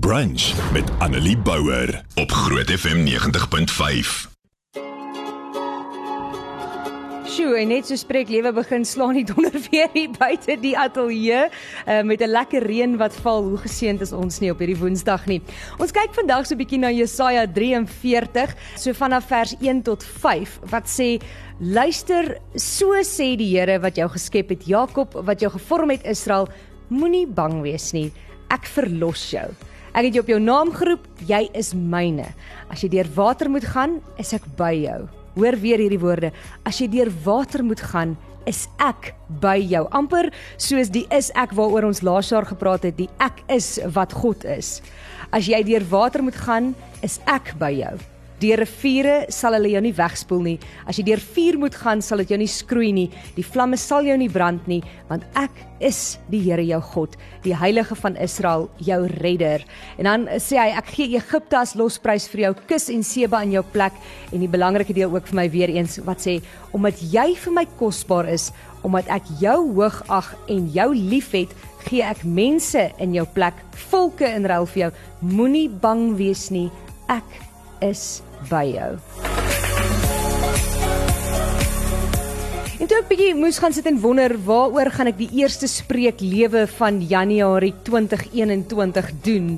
Brunch met Annelie Bouwer op Groot FM 90.5. Sjoe, en net so spreek lewe begin slaan die donder weer hier buite die ateljee uh, met 'n lekker reën wat val. Hoe geseënd is ons nie op hierdie Woensdag nie. Ons kyk vandag so 'n bietjie na Jesaja 43, so vanaf vers 1 tot 5 wat sê Luister, so sê die Here wat jou geskep het, Jakob wat jou gevorm het, Israel, moenie bang wees nie. Ek verlos jou. Ek het jou op jou naam geroep, jy is myne. As jy deur water moet gaan, is ek by jou. Hoor weer hierdie woorde. As jy deur water moet gaan, is ek by jou. Amper soos die is ek waaroor ons laas jaar gepraat het, die ek is wat God is. As jy deur water moet gaan, is ek by jou. Deur riviere sal hulle jou nie wegspoel nie. As jy deur vuur moet gaan, sal dit jou nie skroei nie. Die vlamme sal jou nie brand nie, want ek is die Here jou God, die Heilige van Israel, jou redder. En dan sê hy, ek gee Egipte as losprys vir jou, kus en Seba in jou plek en die belangrike deel ook vir my weer eens wat sê omdat jy vir my kosbaar is, omdat ek jou hoog ag en jou liefhet, gee ek mense in jou plek, volke in ruil vir jou. Moenie bang wees nie. Ek is by jou. En toe ek bietjie moes gaan sit en wonder waaroor gaan ek die eerste spreek lewe van Januarie 2021 doen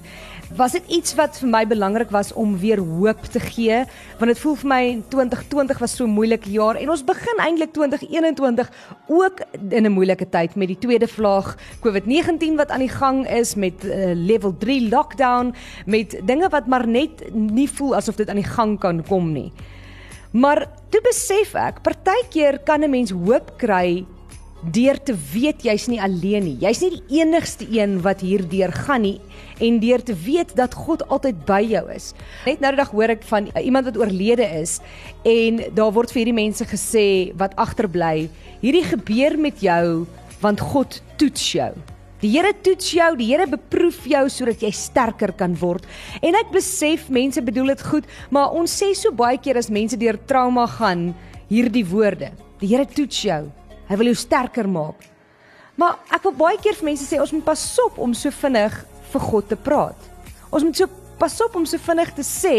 was dit iets wat vir my belangrik was om weer hoop te gee want dit voel vir my 2020 was so 'n moeilike jaar en ons begin eintlik 2021 ook in 'n moeilike tyd met die tweede vlaag COVID-19 wat aan die gang is met uh, level 3 lockdown met dinge wat maar net nie voel asof dit aan die gang kan kom nie. Maar toe besef ek, partykeer kan 'n mens hoop kry deur te weet jy's nie alleen nie. Jy's nie die enigste een wat hierdeur gaan nie en deur te weet dat God altyd by jou is. Net nou die dag hoor ek van iemand wat oorlede is en daar word vir hierdie mense gesê wat agterbly, hierdie gebeur met jou want God toets jou. Die Here toets jou, die Here beproef jou sodat jy sterker kan word. En ek besef mense bedoel dit goed, maar ons sê so baie keer as mense deur trauma gaan, hierdie woorde. Die Here toets jou. Hy wil jou sterker maak. Maar ek wil baie keer vir mense sê ons moet pas op om so vinnig vir God te praat. Ons moet so pas op om so vinnig te sê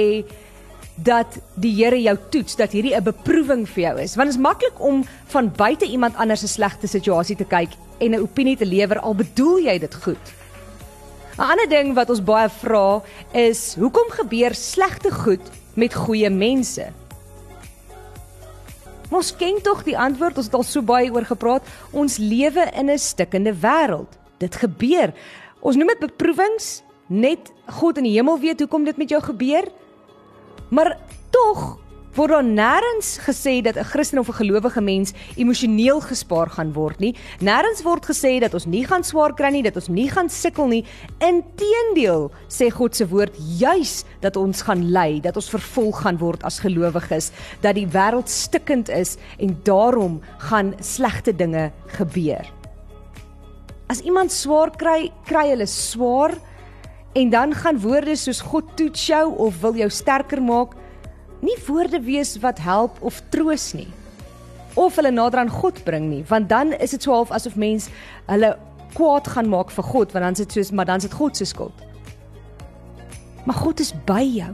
dat die Here jou toets, dat hierdie 'n beproewing vir jou is. Want dit is maklik om van buite iemand anders se slegte situasie te kyk en 'n opinie te lewer al bedoel jy dit goed. 'n Ander ding wat ons baie vra is, hoekom gebeur slegte goed met goeie mense? Ons ken tog die antwoord, ons het al so baie oor gepraat. Ons lewe in 'n stikkende wêreld. Dit gebeur. Ons noem dit beproewings. Net God in die hemel weet hoekom dit met jou gebeur. Maar tog word daar nêrens gesê dat 'n Christen of 'n gelowige mens emosioneel gespaar gaan word nie. Nêrens word gesê dat ons nie gaan swaar kry nie, dat ons nie gaan sukkel nie. Inteendeel sê God se woord juis dat ons gaan ly, dat ons vervolg gaan word as gelowiges, dat die wêreld stikkend is en daarom gaan slegte dinge gebeur. As iemand swaar kry, kry hulle swaar en dan gaan woorde soos God toets jou of wil jou sterker maak nie woorde wees wat help of troos nie of hulle nader aan God bring nie want dan is dit so half asof mens hulle kwaad gaan maak vir God want dan is dit soos maar dan is dit God se skuld. Maar God is by jou.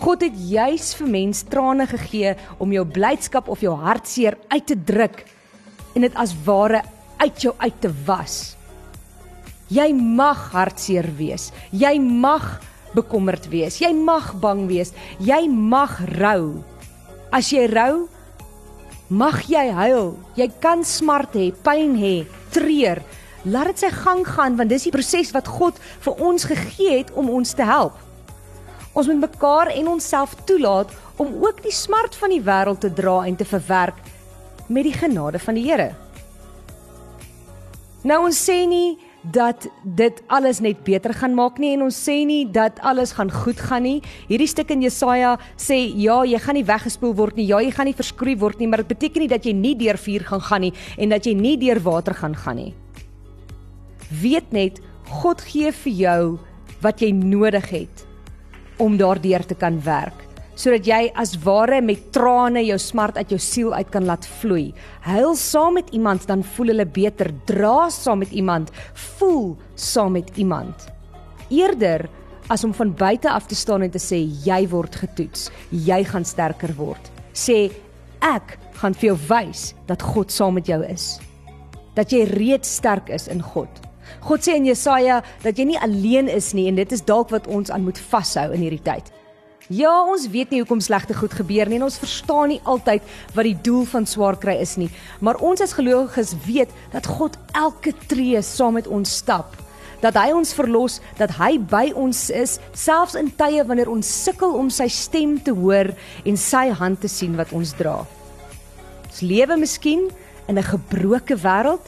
God het juis vir mens trane gegee om jou blydskap of jou hartseer uit te druk en dit as ware uit jou uit te was. Jy mag hartseer wees. Jy mag bekommerd wees. Jy mag bang wees. Jy mag rou. As jy rou, mag jy huil. Jy kan smart hê, pyn hê, treur. Laat dit sy gang gaan want dis die proses wat God vir ons gegee het om ons te help. Ons moet mekaar en onsself toelaat om ook die smart van die wêreld te dra en te verwerk met die genade van die Here. Nou ons sê nie dat dit alles net beter gaan maak nie en ons sê nie dat alles gaan goed gaan nie. Hierdie stuk in Jesaja sê ja, jy gaan nie weggespoel word nie. Ja, jy gaan nie verskroei word nie, maar dit beteken nie dat jy nie deur vuur gaan gaan nie en dat jy nie deur water gaan gaan nie. Weet net God gee vir jou wat jy nodig het om daardeur te kan werk sodat jy as ware met trane jou smart uit jou siel uit kan laat vloei. Huil saam met iemand dan voel hulle beter. Dra saam met iemand, voel saam met iemand. Eerder as om van buite af te staan en te sê jy word getoets, jy gaan sterker word. Sê ek gaan vir jou wys dat God saam met jou is. Dat jy reeds sterk is in God. God sê in Jesaja dat jy nie alleen is nie en dit is dalk wat ons aan moet vashou in hierdie tyd. Ja, ons weet nie hoekom slegte goed gebeur nie en ons verstaan nie altyd wat die doel van swaar kry is nie, maar ons as gelowiges weet dat God elke tree saam met ons stap. Dat hy ons verlos, dat hy by ons is, selfs in tye wanneer ons sukkel om sy stem te hoor en sy hand te sien wat ons dra. Ons lewe miskien in 'n gebroke wêreld,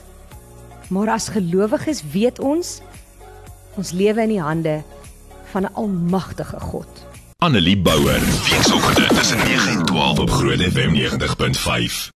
maar as gelowiges weet ons ons lewe in die hande van 'n almagtige God. Annelie Bouwer, weekoggend tussen 9 en 12 op Groot FM 90.5.